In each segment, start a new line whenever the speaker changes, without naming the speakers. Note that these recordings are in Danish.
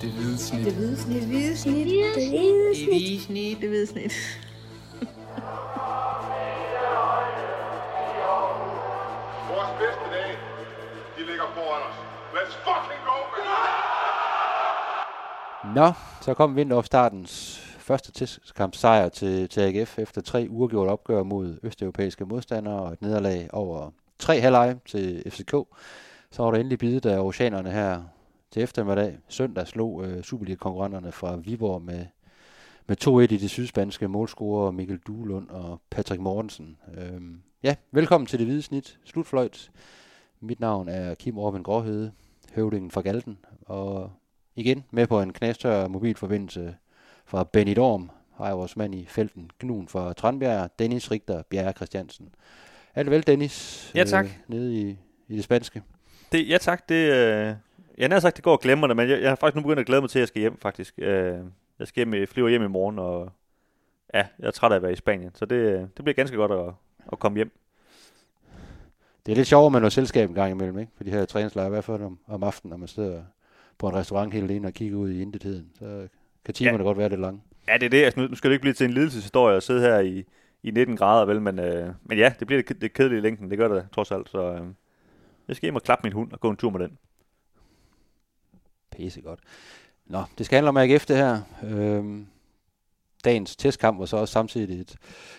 Det hvide snit.
Det hvide snit.
Det hvide snit.
Det hvide
Det hvide snit.
Det hvide snit.
Vores bedste dage, de ligger foran os. Let's fucking go, man!
Nå, så kom vinteropstartens første testkamp sejr til, til AGF efter tre uafgjorte opgør mod østeuropæiske modstandere og et nederlag over tre halvleje til FCK. Så var der endelig bidet af oceanerne her til eftermiddag. Søndag slog øh, Superliga-konkurrenterne fra Viborg med, med 2-1 i det sydspanske målscorer Mikkel Duelund og Patrick Mortensen. Øhm, ja, velkommen til det hvide snit. Slutfløjt. Mit navn er Kim Orben Gråhede, høvdingen fra Galten, og igen med på en knastør mobilforbindelse fra Benidorm, har jeg vores mand i felten, Gnuen fra Tranbjerg, Dennis Richter Bjerre Christiansen. Alt vel, Dennis?
Ja, tak.
Øh, nede i, i det spanske.
Det, ja tak, det, øh, jeg har sagt, det går og glemmer det, men jeg, jeg har faktisk nu begyndt at glæde mig til, at jeg skal hjem faktisk. Øh, jeg skal hjem, flyver hjem i morgen, og ja, jeg er træt af at være i Spanien, så det, det bliver ganske godt at, at komme hjem.
Det er lidt sjovere med noget selskab en gang imellem, ikke? For de her træningslejre, i hvert fald om, om aftenen, når man sidder på en restaurant helt alene og kigger ud i intetheden. Så kan timerne
Ja.
godt være lidt lange.
Ja, det er det. Altså, nu, nu skal det ikke blive til en lidelseshistorie at sidde her i, i 19 grader, vel? Men, øh, men ja, det bliver det, det kedelige i længden. Det gør det trods alt. Så øh, jeg skal hjem og klappe min hund og gå en tur med den.
Pisse godt. Nå, det skal handle om AGF det her. Øhm, dagens testkamp var så også samtidig et,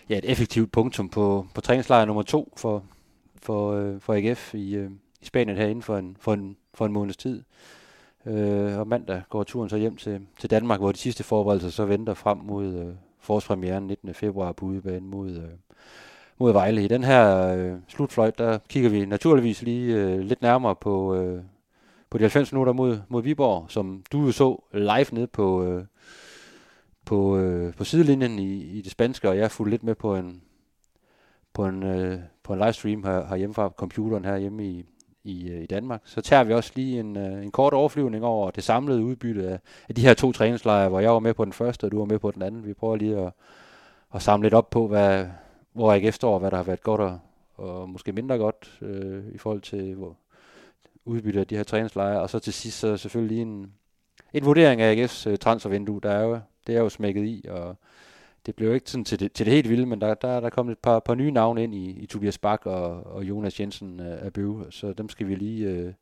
ja, et effektivt punktum på, på træningslejr nummer to for, for, øh, for AGF i, øh, i Spanien herinde for en, for en, for en måneds tid. Øh, og mandag går turen så hjem til, til Danmark, hvor de sidste forberedelser så venter frem mod øh, forårspremieren 19. februar på udebane mod, øh, mod Vejle. I den her øh, slutfløjt, der kigger vi naturligvis lige øh, lidt nærmere på, øh, på de 90 minutter mod, mod Viborg, som du jo så live nede på, øh, på, øh, på sidelinjen i, i det spanske, og jeg fulgte lidt med på en, på en, øh, på en livestream her, herhjemme fra computeren herhjemme i, i, øh, i Danmark. Så tager vi også lige en, øh, en kort overflyvning over det samlede udbytte af, af de her to træningslejre, hvor jeg var med på den første, og du var med på den anden. Vi prøver lige at, at samle lidt op på, hvad, hvor jeg står, hvad der har været godt og, og måske mindre godt øh, i forhold til hvor, udbytte af de her træningslejre. Og så til sidst så selvfølgelig lige en, en vurdering af AGF's øh, transfervindue. Der er jo, det er jo smækket i, og det blev jo ikke sådan til det, til det helt vilde, men der, der er der kom et par, par nye navne ind i, i Tobias Bak og, og Jonas Jensen øh, af Bøve, så dem skal vi lige, øh,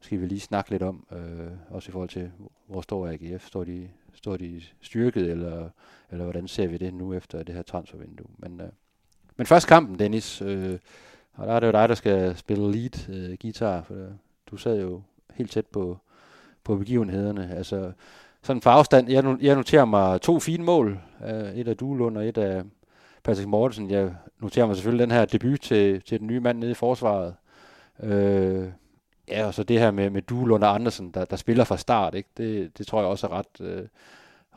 skal vi lige snakke lidt om, øh, også i forhold til, hvor står AGF? Står de, står de styrket, eller, eller hvordan ser vi det nu efter det her transfervindue? Men, øh, men først kampen, Dennis, øh, og der er det jo dig, der skal spille lead øh, guitar, for du sad jo helt tæt på, på begivenhederne. Altså, sådan for afstand, jeg, no- jeg noterer mig to fine mål. Øh, et af Duelund og et af Patrick Mortensen. Jeg noterer mig selvfølgelig den her debut til, til den nye mand nede i forsvaret. Øh, ja, og så det her med, med Duelund og Andersen, der, der spiller fra start. Ikke? Det, det tror jeg også er ret, øh,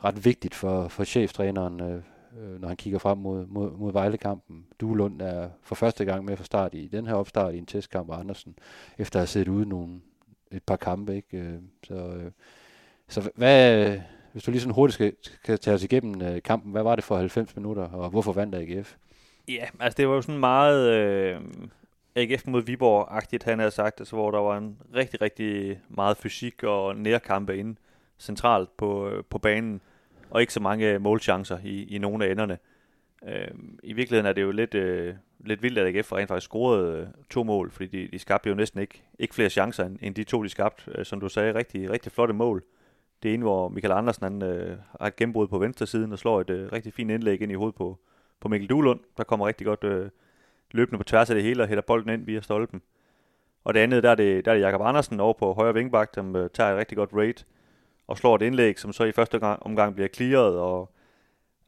ret vigtigt for, for cheftræneren, øh, øh, når han kigger frem mod, mod, mod Vejlekampen. Duelund er for første gang med fra start i den her opstart i en testkamp, og Andersen efter at have siddet ude nogle, et par kampe. Ikke? Øh, så, øh, så hvad, hvis du lige sådan hurtigt skal, skal tage os igennem øh, kampen, hvad var det for 90 minutter, og hvorfor vandt AGF?
Ja, altså det var jo sådan meget øh, AGF mod Viborg-agtigt, han havde sagt, altså, hvor der var en rigtig, rigtig meget fysik og nærkampe inde centralt på, øh, på banen, og ikke så mange øh, målchancer i, i nogle af enderne. Øh, I virkeligheden er det jo lidt, øh, lidt vildt, at AGF rent faktisk scorede øh, to mål, fordi de, de skabte jo næsten ikke, ikke flere chancer, end, end de to, de skabte. Øh, som du sagde, rigtig, rigtig flotte mål. Det ene, hvor Michael Andersen han, øh, har et gennembrud på venstre siden og slår et øh, rigtig fint indlæg ind i hovedet på, på Mikkel Duelund, der kommer rigtig godt øh, løbende på tværs af det hele og hætter bolden ind via stolpen. Og det andet, der er det, der er det Jakob Andersen over på højre vingbak, som øh, tager et rigtig godt raid og slår et indlæg, som så i første gang, omgang bliver clearet, og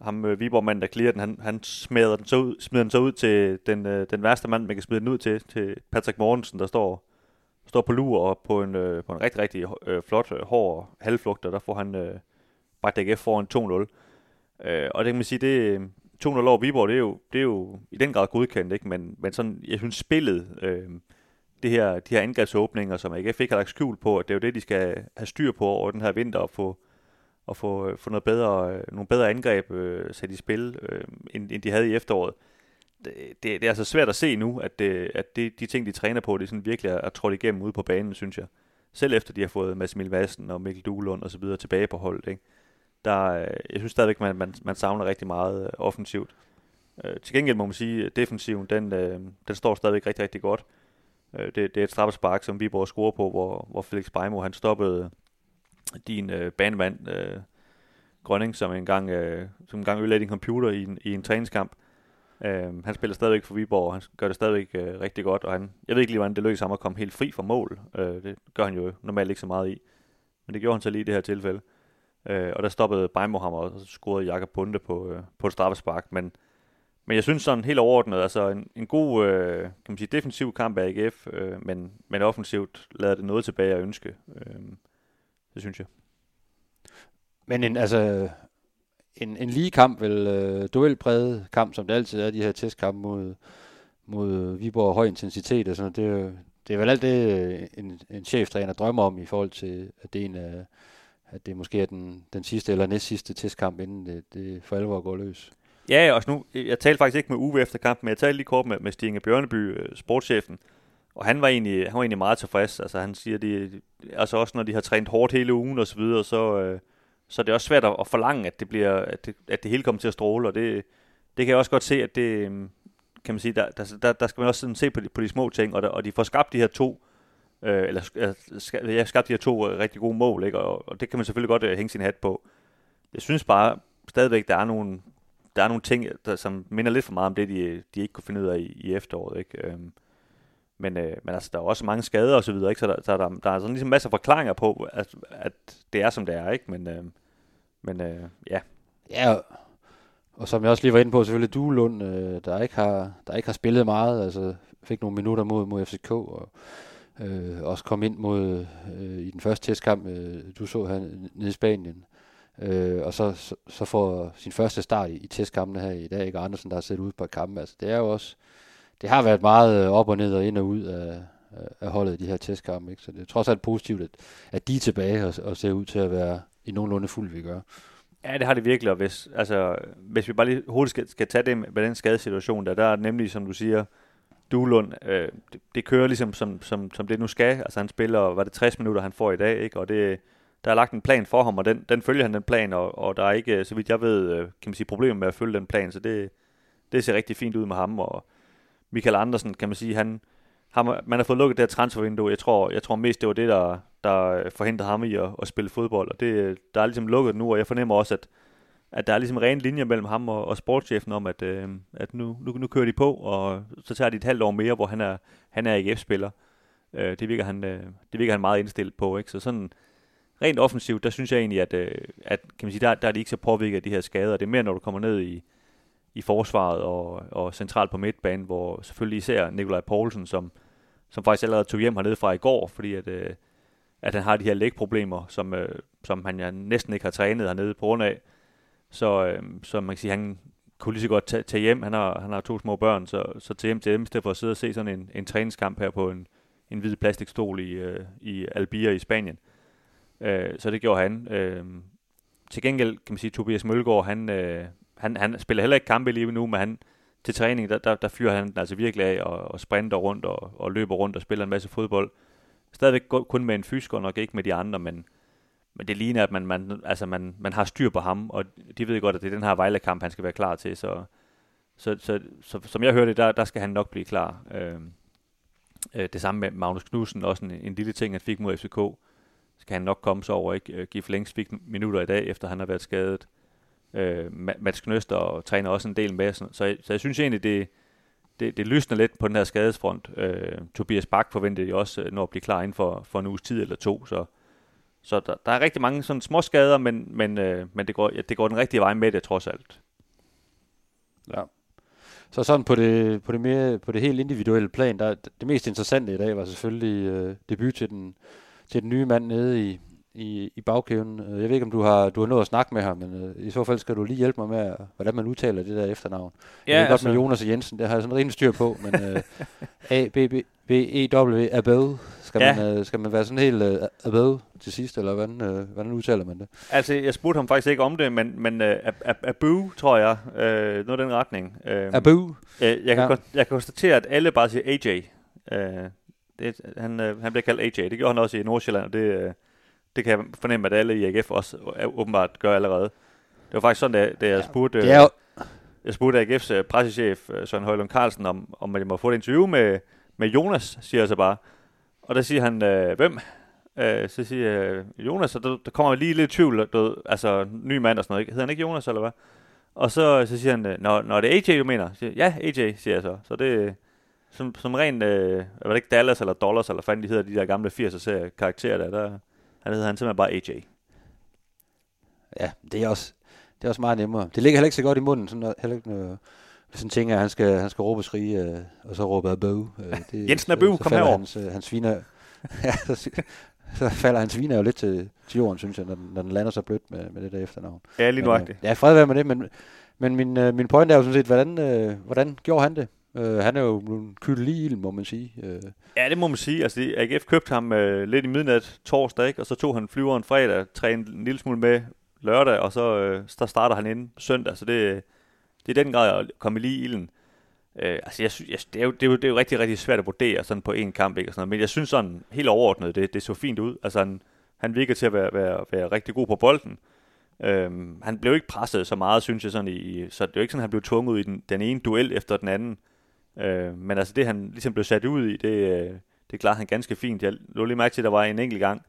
ham øh, Viborg-manden, der clearer den, han, han smider, den så ud, smider den så ud til den, øh, den værste mand, man kan smide den ud til, til Patrick Mortensen, der står, står på lur og på en, øh, på en rigtig, rigtig øh, flot, øh, hård halvflugt, og der får han øh, bare DGF foran 2-0. Øh, og det kan man sige, det øh, 2-0 over Viborg, det er, jo, det er jo i den grad godkendt, ikke? Men, men sådan, jeg synes spillet, øh, det her, de her angrebsåbninger, som AGF ikke har lagt skjul på, at det er jo det, de skal have styr på over den her vinter, og få, og få, øh, få noget bedre, øh, nogle bedre angreb øh, sat i spil, øh, end, end de havde i efteråret. Det, det, det er altså svært at se nu, at, det, at det, de ting, de træner på, det er sådan virkelig at er trådt igennem ude på banen, synes jeg. selv efter de har fået Mads Emil Madsen og Mikkel Duelund og så videre tilbage på holdet, ikke? Der, jeg synes stadigvæk, man, man, man savner rigtig meget offensivt. Øh, til gengæld må man sige, at defensiven, den, øh, den står stadigvæk rigtig, rigtig godt. Øh, det, det er et straffespark, som Viborg scorer på, hvor, hvor Felix Beimo, han stoppede din øh, banemand, øh, Grønning, som engang, øh, som engang ødelagde din computer i en, i en træningskamp. Øh, han spiller stadigvæk for Viborg, og han gør det stadigvæk øh, rigtig godt, og han, jeg ved ikke lige, hvordan det lykkedes ham at komme helt fri fra mål. Øh, det gør han jo normalt ikke så meget i. Men det gjorde han så lige i det her tilfælde. Øh, og der stoppede Beimo ham, og så scorede Jakob Bunde på, øh, på et straffespark. Men, men jeg synes sådan helt overordnet, altså en, en god øh, kan man sige, defensiv kamp af AGF, øh, men, men offensivt lader det noget tilbage at ønske. Øh, det synes jeg.
Men en, altså, en, en lige kamp, vel øh, duelpræget kamp, som det altid er, de her testkampe mod, mod Viborg høj intensitet og sådan det, det er vel alt det, øh, en, en cheftræner drømmer om i forhold til, at det, er en, af, at det måske er den, den sidste eller næst sidste testkamp, inden det, det for alvor går løs.
Ja, og nu, jeg talte faktisk ikke med Uwe efter kampen, men jeg talte lige kort med, med Stinge Bjørneby, øh, sportschefen, og han var egentlig, han var egentlig meget tilfreds. Altså han siger, det, altså også når de har trænet hårdt hele ugen og så videre, så, øh, så det er også svært at, at forlange, at det, bliver, at, det, at det hele kommer til at stråle, og det, det kan jeg også godt se, at det, øhm, kan man sige, der, der, der, der skal man også sådan se på de, på de små ting, og, der, og de får skabt de her to, øh, eller jeg ja, skabt de her to øh, rigtig gode mål, ikke? Og, og, det kan man selvfølgelig godt øh, hænge sin hat på. Jeg synes bare stadigvæk, der er nogle, der er nogle ting, der, som minder lidt for meget om det, de, de ikke kunne finde ud af i, i efteråret, ikke? Øhm, men, øh, men altså, der er også mange skader og så videre, ikke? Så der, så der, der er sådan ligesom masser af forklaringer på, at, at det er, som det er, ikke? Men, øh, men øh, ja.
Ja, og som jeg også lige var inde på, selvfølgelig Duelund, øh, der, ikke har, der ikke har spillet meget, altså fik nogle minutter mod, mod FCK, og øh, også kom ind mod øh, i den første testkamp, øh, du så her nede i Spanien. Øh, og så, så, så får sin første start i, i testkampene her i dag, ikke Andersen, der har siddet ud på kampen. Altså, det er jo også, det har været meget øh, op og ned og ind og ud af, af holdet i de her testkampe. Ikke? Så det er trods alt positivt, at, at de er tilbage og, og ser ud til at være i nogenlunde fuld, vi gør.
Ja, det har det virkelig, og hvis, altså, hvis vi bare lige hurtigt skal, skal tage det med den skadesituation, der, der er nemlig, som du siger, Duelund, øh, det, det, kører ligesom som, som, som det nu skal. Altså han spiller, var det 60 minutter, han får i dag, ikke? og det, der er lagt en plan for ham, og den, den følger han den plan, og, og der er ikke, øh, så vidt jeg ved, øh, kan man sige, problemer med at følge den plan, så det, det ser rigtig fint ud med ham, og Michael Andersen, kan man sige, han, han man har fået lukket det her transfervindue. Jeg tror, jeg tror mest, det var det, der, der øh, forhindrede ham i at, at spille fodbold. Og det, der er ligesom lukket nu, og jeg fornemmer også, at, at der er ligesom ren linje mellem ham og, og sportschefen om, at, øh, at nu, nu, nu kører de på, og så tager de et halvt år mere, hvor han er, han er e AGF-spiller. Øh, det, virker han, øh, det virker han meget indstillet på. Ikke? Så sådan rent offensivt, der synes jeg egentlig, at, øh, at kan man sige, der, der er de ikke så påvirket af de her skader. Det er mere, når du kommer ned i, i forsvaret og, og centralt på midtbanen, hvor selvfølgelig især Nikolaj Poulsen, som, som faktisk allerede tog hjem hernede fra i går, fordi at, øh, at han har de her lægproblemer, som, øh, som han ja, næsten ikke har trænet hernede på grund af. Så, øh, så man kan sige, han kunne lige så godt tage, tage hjem. Han har, han har to små børn, så, så til hjem til dem, i stedet for at sidde og se sådan en, en træningskamp her på en, en hvid plastikstol i, øh, i Albia i Spanien. Øh, så det gjorde han. Øh, til gengæld kan man sige, at Tobias Mølgaard, han, øh, han, han spiller heller ikke kampe lige nu, men han, til træning, der, der, der fyrer han altså virkelig af og, og sprinter rundt og, og løber rundt og spiller en masse fodbold. Stadigvæk kun med en fysiker, og nok ikke med de andre, men, men det ligner, at man, man, altså man, man har styr på ham, og de ved godt, at det er den her Vejle-kamp, han skal være klar til, så, så, så, så som jeg hørte, der, der skal han nok blive klar. Øh, øh, det samme med Magnus Knudsen, også en, en lille ting, han fik mod FCK, skal han nok komme så over, ikke? Øh, Give længst fik minutter i dag, efter han har været skadet. Øh, Mats Knøster træner også en del med, så, så, jeg, så jeg synes egentlig, det, det, det lysner lidt på den her skadesfront. Øh, Tobias Bak forventede jo også øh, når at blive klar inden for, for en uges tid eller to, så, så der, der er rigtig mange sådan små skader, men, men, øh, men det, går, ja, det går den rigtige vej med det trods alt.
Ja. Så sådan på det, på det, mere, på det helt individuelle plan, der, det mest interessante i dag var selvfølgelig øh, debut til den, til den nye mand nede i, i, i bagkæven. Øh, jeg ved ikke, om du har, du har nået at snakke med ham, men uh, i så fald skal du lige hjælpe mig med, hvordan man udtaler det der efternavn. Ja, jeg ved altså, godt med Jonas og Jensen, det har jeg sådan rigtig styr på, men uh, A, B, B, B, E, W, above, skal, ja. man, uh, skal man være sådan helt uh, above til sidst, eller hvordan, uh, hvordan udtaler man det?
Altså, jeg spurgte ham faktisk ikke om det, men, men uh, above, tror jeg, uh, noget af den retning.
Uh, above?
Uh, jeg, kan ja. jeg kan konstatere, at alle bare siger AJ. Uh, Det, han, øh, han bliver kaldt AJ. Det gjorde han også i Nordsjælland, og det, øh, det kan jeg fornemme, at alle i AGF også øh, åbenbart gør allerede. Det var faktisk sådan, da, da jeg spurgte... Øh,
Det er jo,
jeg spurgte AGF's øh, pressechef øh, Søren Højlund Carlsen, om, om jeg må få et interview med, med Jonas, siger jeg så bare. Og der siger han, øh, hvem? Øh, så siger jeg, Jonas, og der, der kommer lige lidt tvivl, du ved, altså ny mand og sådan noget, ikke? hedder han ikke Jonas, eller hvad? Og så, så siger han, øh, når, når det er AJ, du mener? Så siger, ja, AJ, siger jeg så. Så det som, som ren, øh, var det ikke Dallas eller Dollars, eller fanden de hedder, de der gamle 80'er serie karakterer der, der han hedder han simpelthen bare AJ.
ja, det er også, det er også meget nemmere. Det ligger heller ikke så godt i munden, sådan heller ikke noget, sådan ting, at han skal, han skal råbe og skrige, øh, og så råbe af bøv. Øh, det,
Jensen er bøv, kom herover.
Hans, øh, hans sviner, ja, så, så falder hans sviner jo lidt til, til jorden, synes jeg, når den, når den lander så blødt med, med det der efternavn.
Ja, lige nuagtigt.
øh, Ja, fred være med det, men, men min, øh, min point er jo sådan set, hvordan, øh, hvordan gjorde han det? Øh, han er jo en kyldt i ilden, må man sige. Øh,
Ja, det må man sige. Altså, AGF købte ham øh, lidt i midnat torsdag, ikke? og så tog han flyveren fredag, trænede en lille smule med lørdag, og så øh, så starter han inden søndag. Så det, det er den grad at komme lige i ilden. Øh, altså, jeg, jeg, det, er jo, det, er jo, det er jo rigtig, rigtig svært at vurdere sådan på en kamp, ikke? Og sådan noget. men jeg synes sådan helt overordnet, det, det så fint ud. Altså, han, han virker til at være, være, være rigtig god på bolden. Øhm, han blev ikke presset så meget, synes jeg, sådan i, så det er jo ikke sådan, at han blev tvunget ud i den, den ene duel efter den anden. Øh, men altså det, han ligesom blev sat ud i, det, øh, det klarede han ganske fint. Jeg lå lige mærke til, at der var en enkelt gang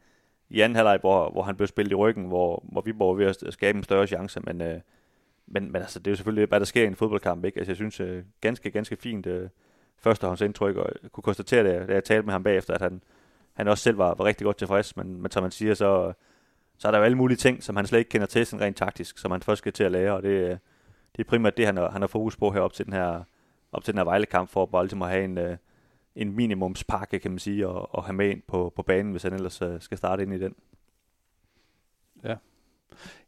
i anden halvleg, hvor, hvor han blev spillet i ryggen, hvor, hvor Viborg var ved at skabe en større chance. Men, øh, men, men altså, det er jo selvfølgelig, hvad der sker i en fodboldkamp. Ikke? Altså, jeg synes øh, ganske, ganske fint øh, førstehåndsindtryk, og jeg kunne konstatere det, da jeg talte med ham bagefter, at han, han også selv var, var rigtig godt tilfreds. Men, men som man siger, så, så er der jo alle mulige ting, som han slet ikke kender til sådan rent taktisk, som han først skal til at lære, og det, øh, det er primært det, han har, han har fokus på herop til den her, op til den her Vejle-kamp, for bare ligesom at have en, øh, en minimumspakke, kan man sige, og, og have med ind på, på banen, hvis han ellers øh, skal starte ind i den.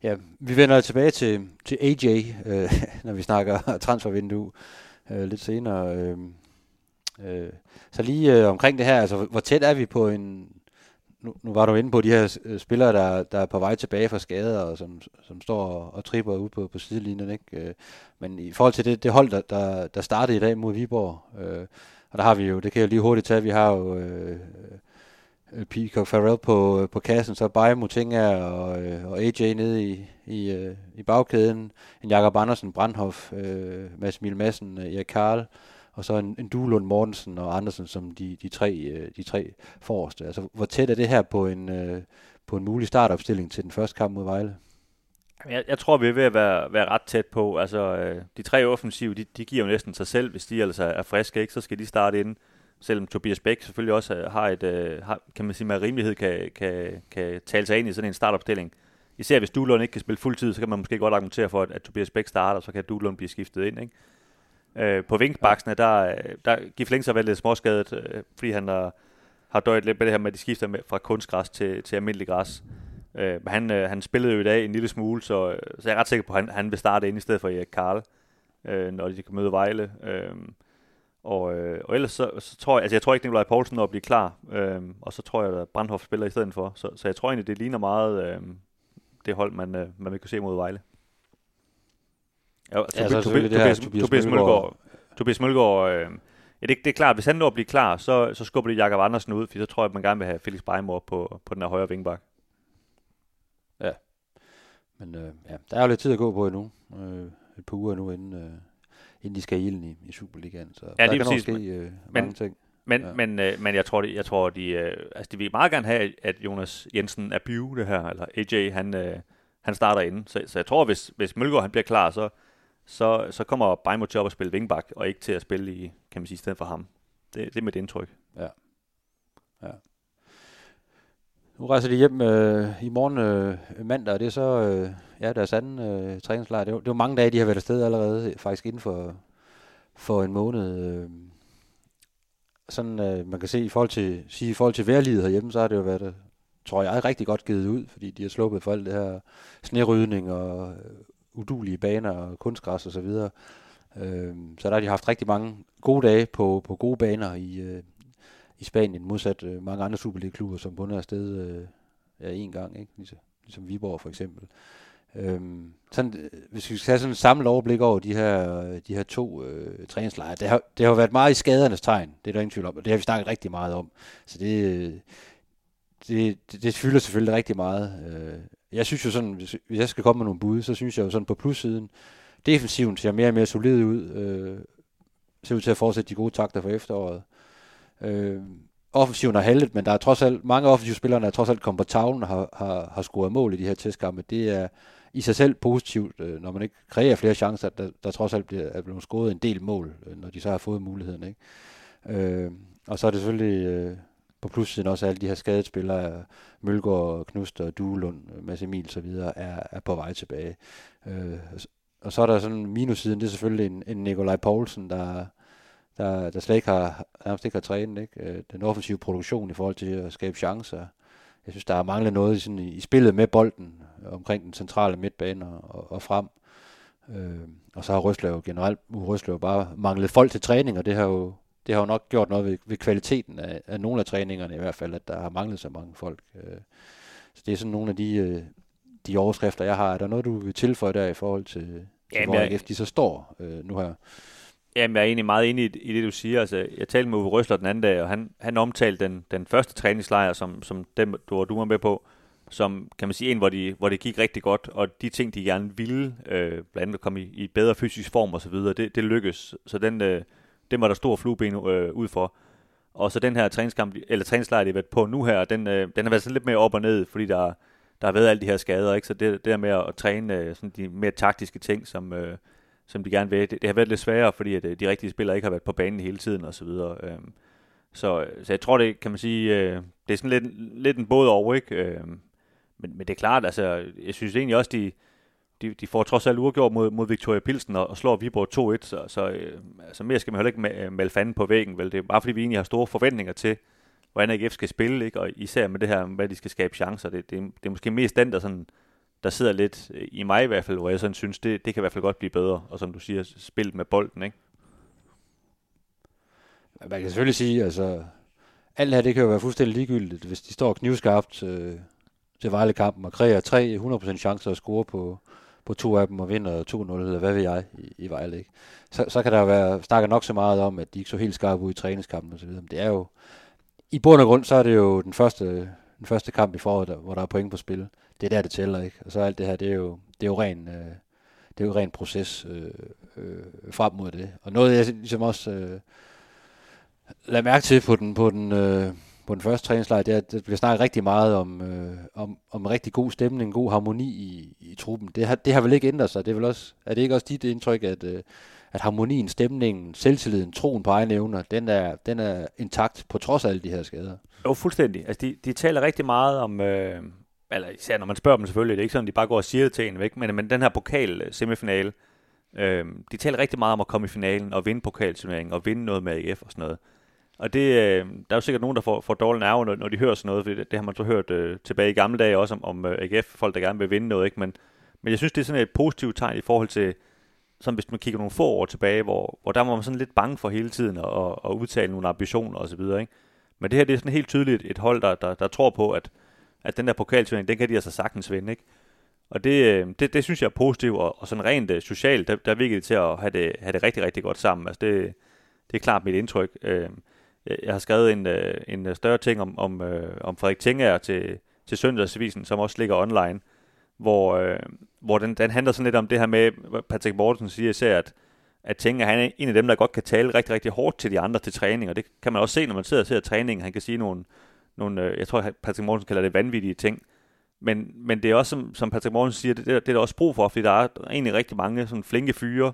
Ja, vi vender tilbage til, til AJ, øh, når vi snakker transfervindue øh, lidt senere. Øh, øh, så lige øh, omkring det her, altså hvor tæt er vi på en... Nu, nu var du inde på de her øh, spillere, der, der er på vej tilbage fra skader, og som, som står og, og tripper ude på, på sidelinjen. Ikke? Øh, men i forhold til det, det hold, der, der, der startede i dag mod Viborg, øh, og der har vi jo, det kan jeg lige hurtigt tage, vi har jo... Øh, øh Peacock Farrell på, på kassen, så Bayer Mutinga og, øh, og AJ nede i, i, øh, i bagkæden, en Jakob Andersen, Brandhoff, øh, Mads Mil Madsen, øh, Erik Karl, og så en, en Duelund Mortensen og Andersen som de, de, tre, øh, de tre forreste. Altså, hvor tæt er det her på en, øh, på en mulig startopstilling til den første kamp mod Vejle?
Jeg, jeg tror, vi er ved at være, være ret tæt på. Altså, øh, de tre offensive, de, de giver jo næsten sig selv, hvis de altså er friske, ikke? så skal de starte ind. Selvom Tobias Bæk selvfølgelig også har et, øh, har, kan man sige med rimelighed, kan, kan, kan tale sig ind i sådan en startopstilling. Især hvis Duelund ikke kan spille fuldtid, så kan man måske godt argumentere for, at, at Tobias Bæk starter, så kan Duelund blive skiftet ind. Ikke? Øh, på vinkbaksene, der, der Gif Links har været lidt småskadet, øh, fordi han har, har døjet lidt med det her med, at de skifter med, fra kunstgræs til, til almindelig græs. Øh, men han, øh, han spillede jo i dag en lille smule, så, øh, så jeg er ret sikker på, at han, han vil starte ind i stedet for Erik Karl, øh, når de kan møde Vejle. Øh, og, øh, og ellers så, så tror jeg, altså jeg tror ikke, Nikolaj Poulsen når at blive klar, øh, og så tror jeg, at Brandhoff spiller i stedet for. Så, så jeg tror egentlig, det ligner meget øh, det hold, man, øh, man vil kunne se mod Vejle. Ja,
Ja, så selvfølgelig det her
Tobias,
Tobias
Tobias
Mølgaard.
Tobias Mølgaard, øh, ja, det, det er klart, hvis han når at blive klar, så, så skubber det Jakob Andersen ud, for så tror jeg, at man gerne vil have Felix Beimor på, på den her højre vingbak.
Men øh, ja, der er jo lidt tid at gå på endnu. Øh, et par uger nu, inden, øh, inden de skal i i, i Superligaen. Så
Ja,
der kan
præcis,
ske øh, mange ting.
Men,
Ja.
ja. men, øh, men jeg tror, de, jeg tror de, øh, altså de vil meget gerne have, at Jonas Jensen er bio det her, eller AJ, han, øh, han starter inden. Så, så jeg tror, hvis, hvis Mølgaard han bliver klar, så, så, så kommer Bejmo til op at spille vingbak, og ikke til at spille i, kan man sige, i stedet for ham. Det, det er mit indtryk. Ja. ja.
Nu rejser de hjem øh, i morgen øh, mandag, og det er så øh, ja, deres anden øh, træningslejr. Det er, jo- det er jo mange dage, de har været afsted allerede, faktisk inden for, for en måned. Øh. Sådan, øh, man kan se i forhold til, sige, i forhold til vejrlivet herhjemme, så har det jo været, tror jeg, rigtig godt givet ud, fordi de har sluppet for alt det her snerydning og øh, udulige baner og kunstgræs og så videre. Øh, så der har de haft rigtig mange gode dage på, på gode baner i, øh, i Spanien, modsat øh, mange andre Superliga-klubber, som bundet afsted øh, ja, en gang, ikke? Ligesom, ligesom Viborg for eksempel. Øhm, sådan, øh, hvis vi skal have sådan et samlet overblik over de her, de her to øh, træningslejre, det har, det har været meget i skadernes tegn, det er der ingen tvivl om, og det har vi snakket rigtig meget om. Så det, øh, det, det, det fylder selvfølgelig rigtig meget. Øh, jeg synes jo sådan, hvis, hvis jeg skal komme med nogle bud, så synes jeg jo sådan på plussiden, defensiven ser mere og mere solid ud, øh, ser ud til at fortsætte de gode takter for efteråret. Øh, offensiven har haltet, men der er trods alt mange offensive spillere, der er trods alt kommet på tavlen og har, har, har scoret mål i de her testkampe. Det er i sig selv positivt, øh, når man ikke kræver flere chancer, at der, der trods alt bliver, er blevet scoret en del mål, øh, når de så har fået muligheden. Ikke? Øh, og så er det selvfølgelig øh, på plussiden også alle de her skadede spillere, Mølgaard, Knust og Duelund, Mads Emil så videre, er, er på vej tilbage. Øh, og så er der sådan minussiden, det er selvfølgelig en, en Nikolaj Poulsen, der, der, der slet ikke har, nærmest ikke har trænet. Ikke? Øh, den offensive produktion i forhold til at skabe chancer. Jeg synes, der er manglet noget sådan i, i spillet med bolden omkring den centrale midtbane og, og frem. Øh, og så har Røslev generelt, Røslev bare manglet folk til træning, og det har jo, det har jo nok gjort noget ved, ved kvaliteten af, af nogle af træningerne i hvert fald, at der har manglet så mange folk. Øh, så det er sådan nogle af de, øh, de overskrifter, jeg har. Er der noget, du vil tilføje der i forhold til, til Jamen, hvor jeg... de så står øh, nu her?
Jamen, jeg er egentlig meget enig i, i det, du siger. Altså, jeg talte med Uwe Røsler den anden dag, og han, han omtalte den, den første træningslejr, som, som dem, du, du var med på, som kan man sige en, hvor, de, hvor det gik rigtig godt, og de ting, de gerne ville, øh, blandt andet komme i, i bedre fysisk form osv., det, det lykkedes. Så den, øh, det var der stor flueben øh, ud for. Og så den her træningskamp, eller træningslejr, de har været på nu her, den, øh, den har været sådan lidt mere op og ned, fordi der, der har været alle de her skader, ikke? Så det, det der med at træne øh, sådan de mere taktiske ting, som, øh, som de gerne vil. Det, det har været lidt sværere, fordi at, øh, de rigtige spillere ikke har været på banen hele tiden og så videre. Øh. Så, så jeg tror, det kan man sige, øh, det er sådan lidt, lidt en både over, ikke? Øh, men, men det er klart, altså, jeg synes egentlig også, de, de, de får trods alt uafgjort mod, mod Victoria Pilsen og, og slår Viborg 2-1, så, så øh, altså mere skal man heller ikke male fanden på væggen, vel? Det er bare fordi, vi egentlig har store forventninger til, hvordan AGF skal spille, ikke? og især med det her, hvad de skal skabe chancer. Det, det, det er måske mest den, der sådan, der sidder lidt øh, i mig i hvert fald, hvor jeg sådan synes, det, det kan i hvert fald godt blive bedre. Og som du siger, spil med bolden, ikke?
Man kan selvfølgelig sige, altså, alt det her, det kan jo være fuldstændig ligegyldigt, hvis de står knivskarpt øh, til Vejle-kampen og kræver tre 100% chancer at score på, på to af dem og vinder 2-0, eller hvad ved jeg, i, i Vejle. Ikke? Så, så kan der være, snakker nok så meget om, at de ikke så helt skarpe ud i træningskampen osv. Men det er jo, i bund og grund, så er det jo den første, den første kamp i foråret, der, hvor der er point på spil det er der, det tæller, ikke? Og så alt det her, det er jo, det er jo ren, øh, det er jo ren proces øh, øh, frem mod det. Og noget, jeg ligesom også øh, lader mærke til på den, på den, øh, på den første træningslejr, det er, der bliver snakket rigtig meget om, øh, om, om rigtig god stemning, god harmoni i, i truppen. Det har, det har vel ikke ændret sig. Det er, vel også, er det ikke også dit indtryk, at, øh, at harmonien, stemningen, selvtilliden, troen på egne evner, den er, den er intakt på trods af alle de her skader?
Jo, fuldstændig. Altså, de, de taler rigtig meget om, øh, eller især når man spørger dem selvfølgelig, det er ikke sådan, de bare går og siger det til en væk, men, men den her pokal-semifinale, øh, de taler rigtig meget om at komme i finalen og vinde pokalturneringen og vinde noget med AF og sådan noget. Og det, øh, der er jo sikkert nogen, der får, får dårlige nerver, når, når de hører sådan noget, for det, det har man så hørt øh, tilbage i gamle dage også om, om øh, AGF, folk der gerne vil vinde noget, ikke? Men, men jeg synes, det er sådan et positivt tegn i forhold til, som hvis man kigger nogle få år tilbage, hvor, hvor der var man sådan lidt bange for hele tiden at, at, at udtale nogle ambitioner osv., ikke? Men det her, det er sådan helt tydeligt et hold, der, der, der tror på, at, at den der pokalturnering, den kan de altså sagtens vinde, ikke? Og det, øh, det, det synes jeg er positivt, og, og sådan rent øh, socialt, der, der virker det til at have det, have det rigtig, rigtig godt sammen. Altså det, det er klart mit indtryk. Øh, jeg, har skrevet en, øh, en øh, større ting om, om, øh, om Frederik Tinger til, til Søndagsavisen, som også ligger online, hvor, hvor den, den handler sådan lidt om det her med, Patrick Mortensen siger især, at, at Tinger han er en af dem, der godt kan tale rigtig, rigtig hårdt til de andre til træning, og det kan man også se, når man sidder og ser træningen, Han kan sige nogle, nogle, jeg tror, Patrick Mortensen kalder det vanvittige ting. Men, men det er også, som, som Patrick Mortensen siger, det, det, det er der også brug for, fordi der er egentlig rigtig mange sådan flinke fyre,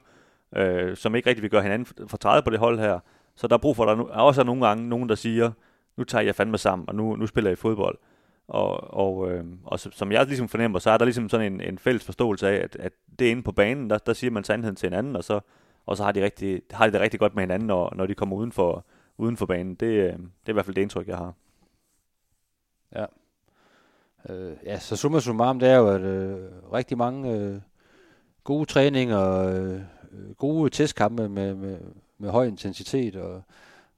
øh, som ikke rigtig vil gøre hinanden fortræde på det hold her. Så der er brug for, at der er også nogle gange nogen, der siger, nu tager jeg fandme sammen, og nu, nu spiller jeg fodbold. Og, og, øh, og som jeg ligesom fornemmer, så er der ligesom sådan en, en fælles forståelse af, at, at det er inde på banen, der, der siger man sandheden til hinanden, og så, og så har, de rigtig, har de det rigtig godt med hinanden, når, når de kommer uden for, uden for banen. Det, øh, det er i hvert fald det indtryk, jeg har.
Ja. Øh, ja, så summa summarum, det er jo, at øh, rigtig mange øh, gode træninger, øh, øh gode testkampe med, med, med høj intensitet og,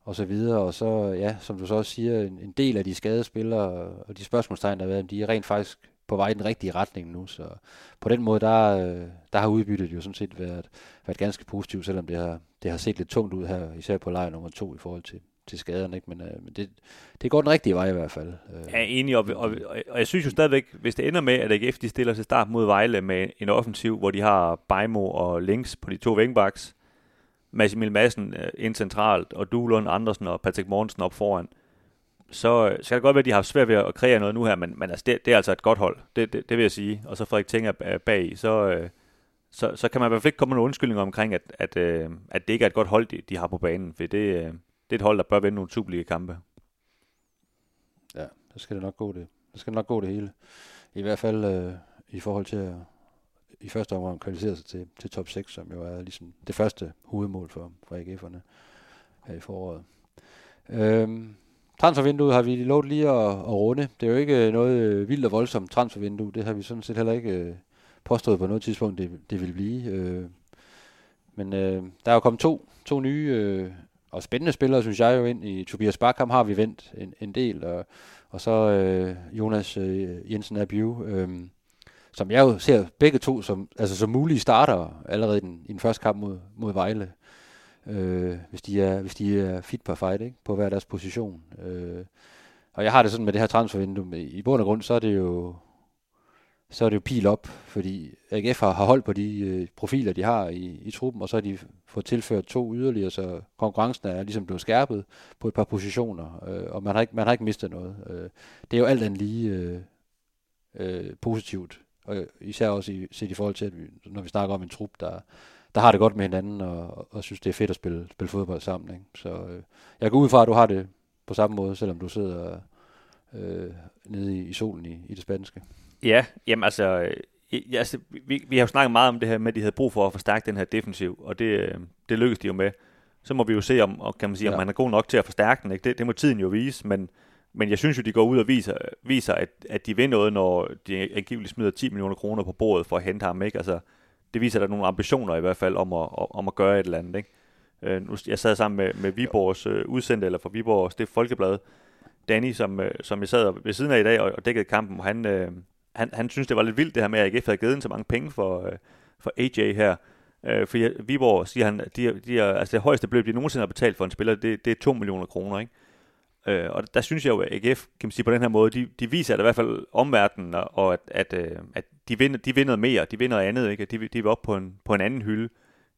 og så videre. Og så, ja, som du så også siger, en, en del af de skadespillere og de spørgsmålstegn, der har været, de er rent faktisk på vej i den rigtige retning nu, så på den måde, der, øh, der har udbyttet jo sådan set været, været ganske positivt, selvom det har, det har set lidt tungt ud her, især på lejr nummer to i forhold til, til skaderne, ikke? men, øh, men det, det går den rigtige vej i hvert fald. Øh.
Ja, enig, og, og, og jeg synes jo stadigvæk, hvis det ender med, at AGF de stiller sig start mod Vejle med en offensiv, hvor de har Bejmo og Links på de to wingbacks, Mads Emil Madsen øh, ind centralt, og Duhlund, Andersen og Patrick Mortensen op foran, så øh, skal det godt være, at de har svært ved at kreere noget nu her, men, men altså, det, det er altså et godt hold, det, det, det vil jeg sige. Og så Frederik Tinger øh, bag, så, så, så kan man i hvert fald ikke komme med nogle undskyldninger omkring, at, at, at det ikke er et godt hold, de, de har på banen, for det, det er et hold, der bør vinde nogle Superliga-kampe.
Ja, så skal det nok gå det. Det skal det nok gå det hele. I hvert fald øh, i forhold til at i første omgang kvalificere sig til, til top 6, som jo er ligesom det første hovedmål for, for AGF'erne her øh, i foråret. Øhm, transfervinduet har vi lovet lige at, at runde. Det er jo ikke øh, noget øh, vildt og voldsomt transfervindue. Det har vi sådan set heller ikke øh, påstået på noget tidspunkt, det, det vil blive. Øh, men øh, der er jo kommet to, to nye øh, og spændende spillere, synes jeg jo, ind i Tobias Barkham har vi vendt en, en del, og, og så øh, Jonas øh, Jensen Abiu, øh, som jeg jo ser begge to som, altså som mulige starter allerede i den, i den første kamp mod, mod Vejle, øh, hvis, de er, hvis de er fit på fight, ikke? på hver deres position. Øh, og jeg har det sådan med det her transfervindue, i bund og grund, så er det jo så er det jo pil op, fordi AGF har, har holdt på de øh, profiler, de har i, i truppen, og så har de fået tilført to yderligere, så konkurrencen er ligesom blevet skærpet på et par positioner, øh, og man har, ikke, man har ikke mistet noget. Øh, det er jo alt andet lige øh, øh, positivt, og især også i, set i forhold til, at vi, når vi snakker om en trup, der, der har det godt med hinanden, og, og synes, det er fedt at spille, spille fodbold sammen. Ikke? Så øh, jeg går ud fra, at du har det på samme måde, selvom du sidder øh, nede i, i solen i, i det spanske.
Ja, jamen altså, øh, ja, altså vi, vi har jo snakket meget om det her med, at de havde brug for at forstærke den her defensiv, og det, øh, det lykkedes de jo med. Så må vi jo se, om, og kan man sige, ja. om man er god nok til at forstærke den. Ikke? Det, det må tiden jo vise, men, men jeg synes jo, de går ud og viser, viser at, at de vil noget, når de angiveligt smider 10 millioner kroner på bordet for at hente ham. Ikke? Altså, det viser, at der er nogle ambitioner i hvert fald om at, om at gøre et eller andet. Ikke? Øh, nu, jeg sad sammen med, med Viborgs øh, udsendte, eller fra Viborgs det Folkeblad, Danny, som, øh, som jeg sad ved siden af i dag og, og dækkede kampen, og han, øh, han, han synes, det var lidt vildt det her med, at AGF havde givet så mange penge for, øh, for AJ her. Øh, for Viborg siger han, de, de er, altså det højeste beløb, de nogensinde har betalt for en spiller, det, det er 2 millioner kroner, ikke? Øh, og der synes jeg jo, at AGF, kan man sige på den her måde, de, de viser at i hvert fald omverdenen, og at, at, øh, at de, vinder, de vinder mere, de vinder andet, ikke? De, de er op på en, på en anden hylde,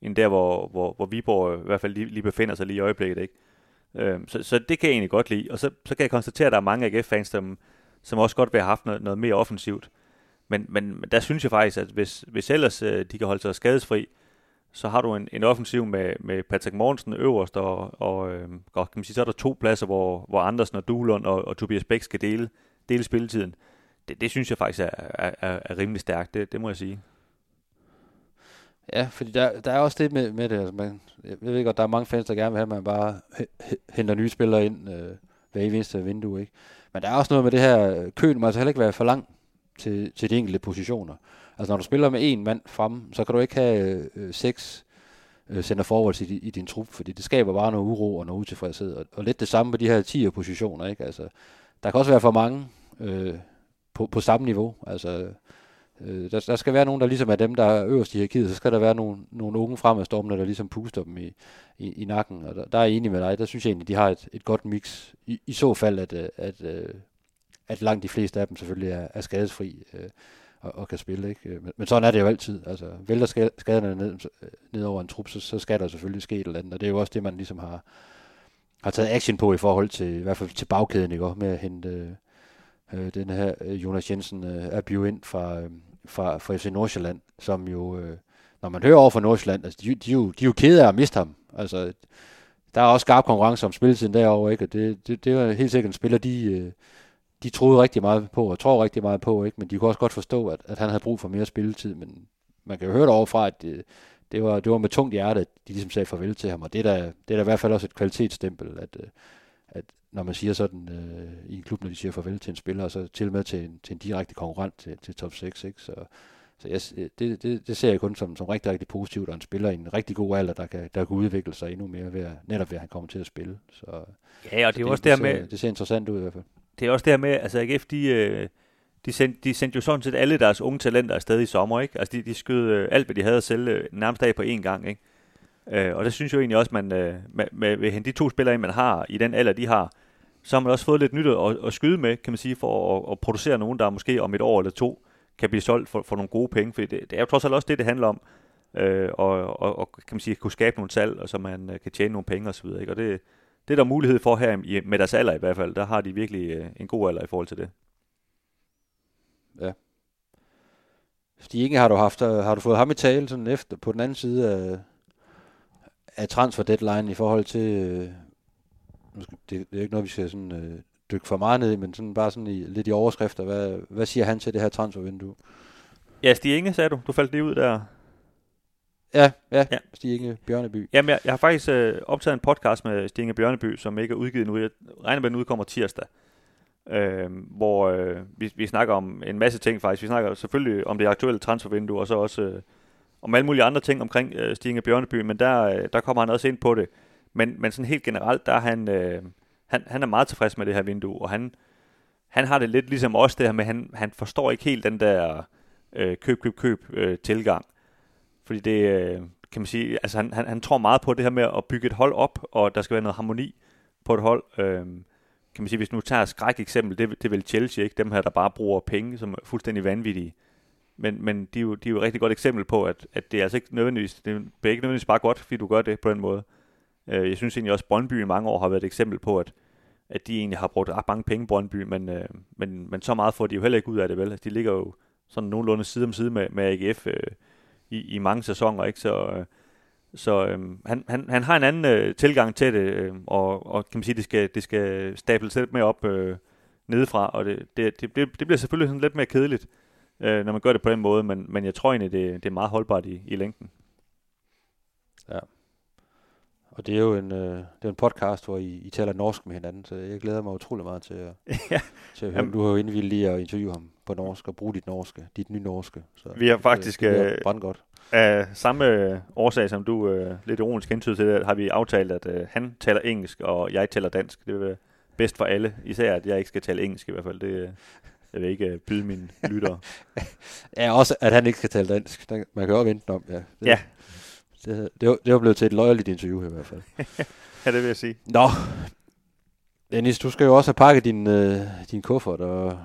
end der, hvor, hvor, hvor Viborg i hvert fald lige, lige befinder sig lige i øjeblikket, ikke? Øh, så, så det kan jeg egentlig godt lide. Og så, så kan jeg konstatere, at der er mange AGF-fans, som, som også godt vil have haft noget, noget mere offensivt. Men, men der synes jeg faktisk, at hvis, hvis ellers øh, de kan holde sig skadesfri, så har du en, en offensiv med, med Patrick Morgensen øverst, og, og, øh, og kan man sige, så er der to pladser, hvor, hvor Andersen og Duhlund og, og Tobias Bæk skal dele, dele spilletiden. Det, det synes jeg faktisk er, er, er, er rimelig stærkt, det, det må jeg sige.
Ja, fordi der, der er også det med, med det. Altså man, jeg ved godt, der er mange fans, der gerne vil have, at man bare henter nye spillere ind øh, hver eneste vindue. Ikke? Men der er også noget med det her, øh, køen må altså heller ikke være for lang til, til de enkelte positioner. Altså når du spiller med en mand frem, så kan du ikke have øh, seks øh, sender forwards i, i din trup, fordi det skaber bare noget uro og noget utilfredshed. Og, og lidt det samme med de her 10 positioner. Ikke? Altså, der kan også være for mange øh, på, på samme niveau. Altså, øh, der, der skal være nogen, der ligesom er dem, der er øverst i hierarkiet, så skal der være nogle, nogle unge fremadstormende, der ligesom puster dem i, i, i nakken. Og der, der er jeg enig med dig, der synes jeg egentlig, de har et, et godt mix. I, I så fald, at, øh, at, at, at langt de fleste af dem selvfølgelig er, er skadesfri. Øh, og, og kan spille. Ikke? Øh, men, men sådan er det jo altid. Altså, vælter skaderne ned, ned over en trup, så, så skal der selvfølgelig ske et eller andet. Og det er jo også det, man ligesom har, har taget action på i forhold til, i hvert fald til bagkæden, ikke? med at hente øh, øh den her øh, Jonas Jensen øh, Abiu ind fra, øh, fra, fra FC Nordsjælland, som jo, øh, når man hører over fra Nordsjælland, altså, de, de, jo, de er jo kede af at miste ham. Altså, der er også skarp konkurrence om spilletiden derovre, ikke? Og det, det, det er helt sikkert en spiller, de, øh, de troede rigtig meget på, og tror rigtig meget på, ikke? men de kunne også godt forstå, at, at han havde brug for mere spilletid, men man kan jo høre overfra, at det, det, var, det var med tungt hjerte, at de ligesom sagde farvel til ham, og det er da, det er da i hvert fald også et kvalitetsstempel, at, øh, at når man siger sådan øh, i en klub, når de siger farvel til en spiller, og så til med til en, til en direkte konkurrent til, til top 6, ikke? så, så jeg, det, det, det ser jeg kun som, som rigtig, rigtig positivt, og en spiller i en rigtig god alder, der kan, der kan udvikle sig endnu mere, ved at, netop ved at han kommer til at spille. Så,
ja, og det er
så
også det, der med...
Det ser interessant ud i hvert fald
det er også det her med, altså AGF, de, øh, de sendte, de sendte jo sådan set alle deres unge talenter afsted i sommer, ikke? Altså, de, de skød øh, alt, hvad de havde at sælge øh, nærmest af på én gang, ikke? Øh, og det synes jeg jo egentlig også, man øh, med, med, med de to spillere, man har i den alder, de har, så har man også fået lidt nyt at, at skyde med, kan man sige, for at, at producere nogen, der måske om et år eller to kan blive solgt for, for nogle gode penge, for det, det er jo trods alt også det, det handler om, øh, og, og, og kan man sige, kunne skabe nogle salg, og så man øh, kan tjene nogle penge osv., ikke? Og det, det er der mulighed for her, med deres alder i hvert fald, der har de virkelig øh, en god alder i forhold til det.
Ja. Stig har du haft, øh, har du fået ham i tale sådan efter, på den anden side af, af transfer deadline i forhold til, øh, det, det er ikke noget, vi skal sådan, øh, dykke for meget ned i, men sådan bare sådan i, lidt i overskrifter. Hvad, hvad siger han til det her transfervindue?
Ja, Stig Inge, sagde du. Du faldt lige ud der.
Ja, ja, ja. Stig Bjørneby.
Jamen, jeg, jeg har faktisk øh, optaget en podcast med Stig Inge Bjørneby, som ikke er udgivet nu. Jeg regner med, at den udkommer tirsdag. Øh, hvor øh, vi, vi snakker om en masse ting faktisk. Vi snakker selvfølgelig om det aktuelle transfervindue, og så også øh, om alle mulige andre ting omkring øh, Stig Inge Bjørneby, men der, øh, der kommer han også ind på det. Men, men sådan helt generelt, der er han, øh, han, han er meget tilfreds med det her vindue, og han, han har det lidt ligesom os det her med, han, han forstår ikke helt den der øh, køb, køb, køb øh, tilgang. Fordi det, øh, kan man sige, altså han, han, han tror meget på det her med at bygge et hold op, og der skal være noget harmoni på et hold. Øh, kan man sige, hvis nu tager skræk eksempel, det, det er vel Chelsea, ikke? Dem her, der bare bruger penge, som er fuldstændig vanvittige. Men, men de, er jo, de er jo et rigtig godt eksempel på, at, at det er altså ikke nødvendigvis, det er ikke nødvendigvis bare godt, fordi du gør det på den måde. Øh, jeg synes egentlig også, at Brøndby i mange år har været et eksempel på, at, at de egentlig har brugt ret mange penge, Brøndby, men, øh, men, men så meget får de jo heller ikke ud af det, vel? Altså, de ligger jo sådan nogenlunde side om side med, med AGF øh, i, i mange sæsoner, ikke? Så, øh, så øh, han, han, han har en anden øh, tilgang til det, øh, og, og kan man sige, det skal, det skal stables lidt mere op øh, nedefra, og det, det, det, det, bliver selvfølgelig sådan lidt mere kedeligt, øh, når man gør det på den måde, men, men jeg tror egentlig, det, det er meget holdbart i, i længden.
Ja. Og det er jo en, øh, det er en podcast, hvor I, I taler norsk med hinanden, så jeg glæder mig utrolig meget til at,
ja.
til at høre. Du har jo indvildt lige at interviewe ham på norsk og bruge dit norske, dit nye norske. Så
Vi har faktisk
det, det godt.
af samme årsag, som du øh, lidt ironisk hentyd til det, har vi aftalt, at øh, han taler engelsk, og jeg taler dansk. Det vil være bedst for alle, især at jeg ikke skal tale engelsk i hvert fald. Det, jeg vil ikke øh, byde mine lyttere.
ja, også at han ikke skal tale dansk. Man kan jo vente om, ja. Det,
ja,
det, det, var, det var blevet til et løjerligt interview i hvert fald.
ja, det vil jeg sige.
Nå, Dennis, du skal jo også have pakket din, øh, din kuffert, og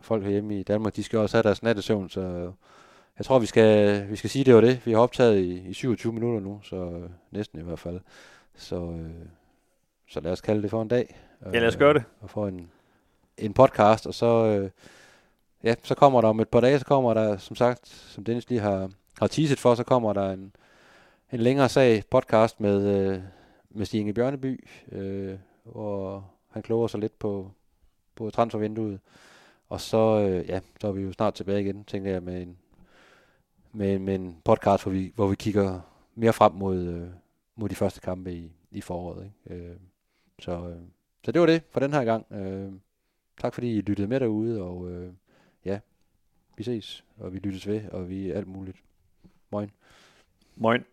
folk herhjemme i Danmark, de skal også have deres nattesøvn, så jeg tror, vi skal, vi skal sige, det var det. Vi har optaget i, i 27 minutter nu, så øh, næsten i hvert fald. Så, øh, så lad os kalde det for en dag.
Ja, lad os gøre det.
Og få en, en podcast, og så, øh, ja, så kommer der om et par dage, så kommer der, som sagt, som Dennis lige har, har teaset for, så kommer der en, en længere sag podcast med, øh, med Stig Inge Bjørneby, øh, hvor han kloger sig lidt på, på transfervinduet. Og så, øh, ja, så er vi jo snart tilbage igen, tænker jeg, med en, med, med en podcast, hvor vi, hvor vi kigger mere frem mod, øh, mod de første kampe i, i foråret. Ikke? Øh, så, øh, så det var det for den her gang. Øh, tak fordi I lyttede med derude, og øh, ja, vi ses, og vi lyttes ved, og vi er alt muligt. Moin.
Moin.